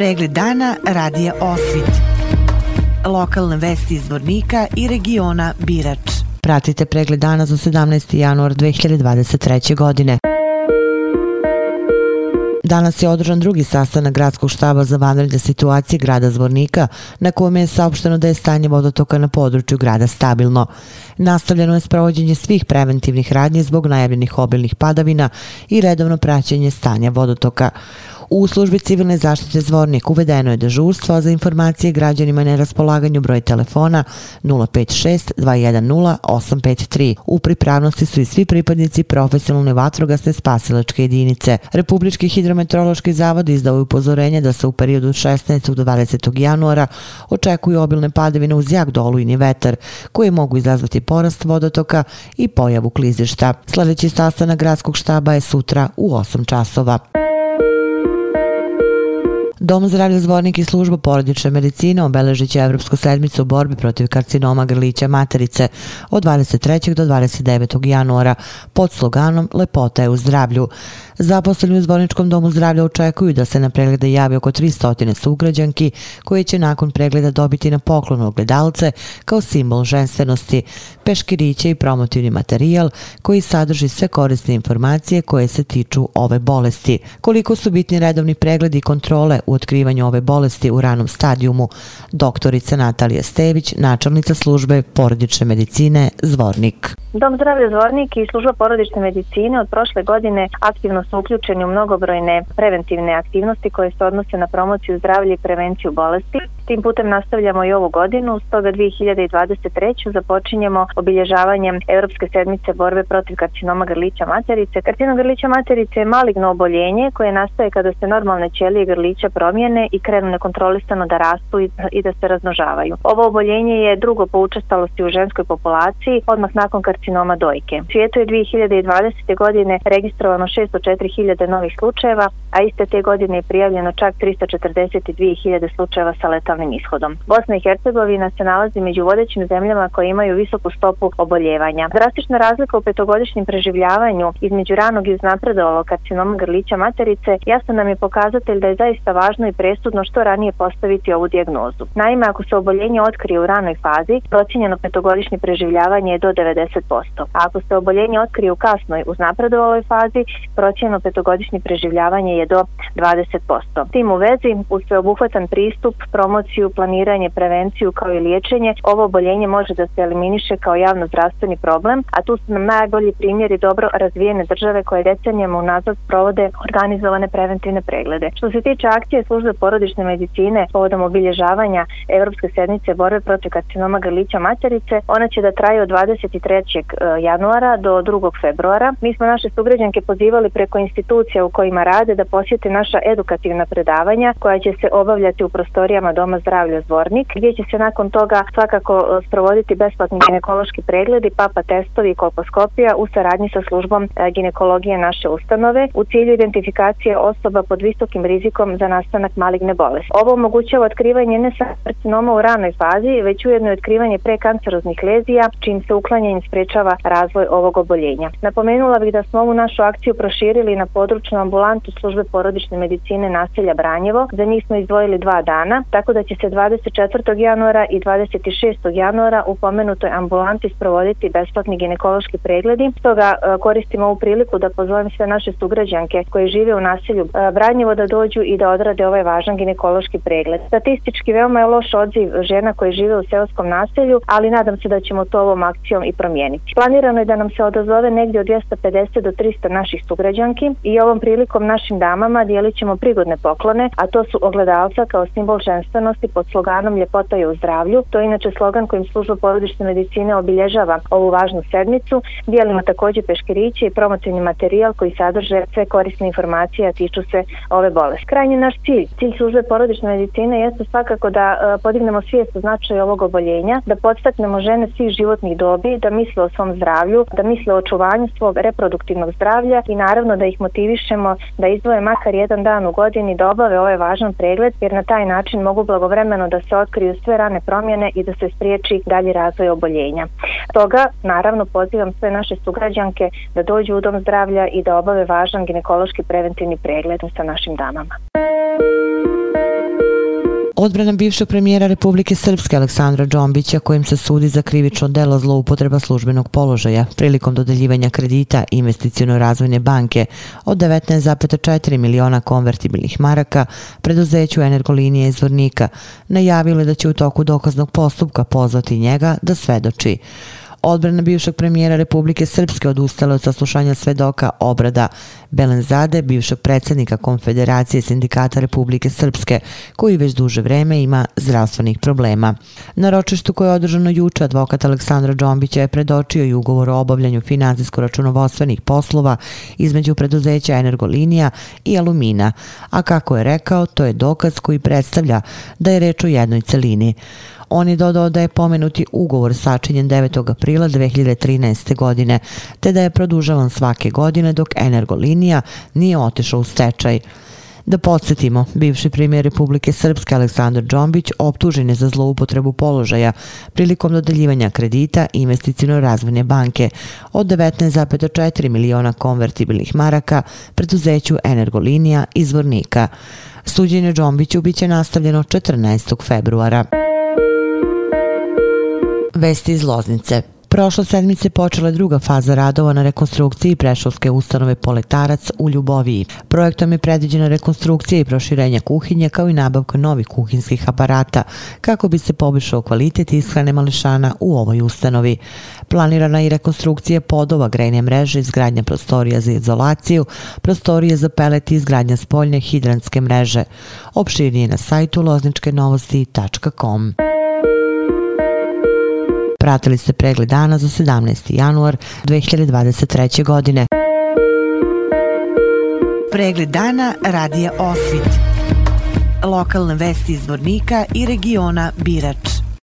pregled dana radija Osvit. Lokalne vesti iz Vornika i regiona Birač. Pratite pregled dana za 17. januar 2023. godine. Danas je održan drugi sastanak gradskog štaba za vanredne situacije grada Zvornika, na kojem je saopšteno da je stanje vodotoka na području grada stabilno. Nastavljeno je sprovođenje svih preventivnih radnje zbog najavljenih obilnih padavina i redovno praćenje stanja vodotoka. U službi civilne zaštite Zvornik uvedeno je dežurstvo za informacije građanima na raspolaganju broj telefona 056-210-853. U pripravnosti su i svi pripadnici profesionalne vatrogasne spasilačke jedinice. Republički hidrometeorološki zavod izdao je upozorenje da se u periodu 16. do 20. januara očekuju obilne padavine uz jak dolujni vetar, koje mogu izazvati porast vodotoka i pojavu klizišta. Sljedeći sastanak gradskog štaba je sutra u 8 časova. Thank you. Dom zdravlja Zvornik i služba porodične medicine obeležit će Evropsku sedmicu u borbi protiv karcinoma grlića materice od 23. do 29. januara pod sloganom Lepota je u zdravlju. Zaposleni u Zvorničkom domu zdravlja očekuju da se na preglede javi oko 300 sugrađanki koje će nakon pregleda dobiti na poklon ogledalce kao simbol ženstvenosti, peškiriće i promotivni materijal koji sadrži sve korisne informacije koje se tiču ove bolesti. Koliko su bitni redovni pregledi i kontrole u otkrivanju ove bolesti u ranom stadijumu, doktorica Natalija Stević, načelnica službe porodične medicine Zvornik. Dom zdravlja Zvornik i služba porodične medicine od prošle godine aktivno su uključeni u mnogobrojne preventivne aktivnosti koje se odnose na promociju zdravlja i prevenciju bolesti. Tim putem nastavljamo i ovu godinu, stoga 2023. započinjemo obilježavanjem Europske sedmice borbe protiv karcinoma grlića materice. Karcinom grlića materice je maligno oboljenje koje nastaje kada se normalne ćelije grlića promijene i krenu nekontrolisano da rastu i da se raznožavaju. Ovo oboljenje je drugo po učestalosti u ženskoj populaciji odmah nakon karcinoma dojke. U svijetu je 2020. godine registrovano 604 4000 novih slučajeva, a iste te godine je prijavljeno čak 342.000 slučajeva sa letalnim ishodom. Bosna i Hercegovina se nalazi među vodećim zemljama koje imaju visoku stopu oboljevanja. Drastična razlika u petogodišnjem preživljavanju između ranog i uznapredovalog karcinoma grlića materice jasno nam je pokazatelj da je zaista važno i presudno što ranije postaviti ovu dijagnozu. Naime, ako se oboljenje otkrije u ranoj fazi, procjenjeno petogodišnje preživljavanje je do 90%. A ako se oboljenje otkrije u kasnoj uznapredovaloj fazi, procjenjeno petogodišnje preživljavanje nije do 20%. Tim u vezi, uz sveobuhvatan pristup, promociju, planiranje, prevenciju kao i liječenje, ovo oboljenje može da se eliminiše kao javno zdravstveni problem, a tu su nam najbolji primjeri dobro razvijene države koje decenijama unazad provode organizovane preventivne preglede. Što se tiče akcije službe porodične medicine povodom obilježavanja Evropske sednice borbe protiv karcinoma grlića materice, ona će da traje od 23. E, januara do 2. februara. Mi smo naše sugrađanke pozivali preko institucija u kojima rade da posjete naša edukativna predavanja koja će se obavljati u prostorijama Doma zdravlja Zvornik, gdje će se nakon toga svakako e, sprovoditi besplatni ginekološki pregled i papa testovi i kolposkopija u saradnji sa službom e, ginekologije naše ustanove u cilju identifikacije osoba pod visokim rizikom za nastanak maligne bolesti. Ovo omogućava otkrivanje ne samo karcinoma u ranoj fazi, već ujedno i otkrivanje prekanceroznih lezija, čim se uklanjanje sprečava razvoj ovog oboljenja. Napomenula bih da smo ovu našu akciju proširili na područnu ambulantu službe službe porodične medicine naselja Branjevo. Za njih smo izdvojili dva dana, tako da će se 24. januara i 26. januara u pomenutoj ambulanti sprovoditi besplatni ginekološki pregledi. Stoga e, koristimo ovu priliku da pozovem sve naše sugrađanke koje žive u naselju e, Branjevo da dođu i da odrade ovaj važan ginekološki pregled. Statistički veoma je loš odziv žena koje žive u seoskom naselju, ali nadam se da ćemo to ovom akcijom i promijeniti. Planirano je da nam se odazove negdje od 250 do 300 naših sugrađanki i ovom prilikom našim danima programama dijelit ćemo prigodne poklone, a to su ogledalca kao simbol ženstvenosti pod sloganom Ljepota je u zdravlju. To je inače slogan kojim služba porodične medicine obilježava ovu važnu sedmicu. Dijelimo također peškiriće i promocijni materijal koji sadrže sve korisne informacije, a tiču se ove bolesti. Krajnji naš cilj, cilj službe porodične medicine jeste svakako da e, podignemo svijest o značaju ovog oboljenja, da podstaknemo žene svih životnih dobi, da misle o svom zdravlju, da misle o očuvanju svog reproduktivnog zdravlja i naravno da ih motivišemo da izdvoje žele makar jedan dan u godini da obave ovaj važan pregled jer na taj način mogu blagovremeno da se otkriju sve rane promjene i da se spriječi dalji razvoj oboljenja. Toga, naravno, pozivam sve naše sugrađanke da dođu u dom zdravlja i da obave važan ginekološki preventivni pregled sa našim damama. Muzika odbrana bivšeg premijera Republike Srpske Aleksandra Džombića kojim se sudi za krivično delo zloupotreba službenog položaja prilikom dodeljivanja kredita investicijno razvojne banke od 19,4 miliona konvertibilnih maraka preduzeću energolinije izvornika najavile da će u toku dokaznog postupka pozvati njega da svedoči odbrana bivšeg premijera Republike Srpske odustala od saslušanja svedoka obrada Belenzade, bivšeg predsjednika Konfederacije sindikata Republike Srpske, koji već duže vreme ima zdravstvenih problema. Na ročištu koje je održano juče, advokat Aleksandra Đombića je predočio i ugovor o obavljanju financijsko-računovostvenih poslova između preduzeća Energolinija i Alumina, a kako je rekao, to je dokaz koji predstavlja da je reč o jednoj celini. On je dodao da je pomenuti ugovor sačinjen 9. aprila 2013. godine, te da je produžavan svake godine dok Energolinija nije otišla u stečaj. Da podsjetimo, bivši primjer Republike Srpske Aleksandar Đombić optužen je za zloupotrebu položaja prilikom dodeljivanja kredita investicijno razvojne banke od 19,4 miliona konvertibilnih maraka preduzeću Energolinija iz Vornika. Suđenje Đombiću biće nastavljeno 14. februara. Muzika Vesti iz Loznice. Prošle sedmice počela je druga faza radova na rekonstrukciji prešovske ustanove Poletarac u Ljuboviji. Projektom je predviđena rekonstrukcija i proširenja kuhinje kao i nabavka novih kuhinskih aparata kako bi se poboljšao kvalitet ishrane mališana u ovoj ustanovi. Planirana je i rekonstrukcija podova grejne mreže, izgradnja prostorija za izolaciju, prostorije za pelet i izgradnja spoljne hidranske mreže. Opširnije na sajtu lozničkenovosti.com. novosti.com pratili ste pregled dana za 17. januar 2023. godine. Pregled dana radija Osvit. Lokalne vesti iz Vornika i regiona Birač.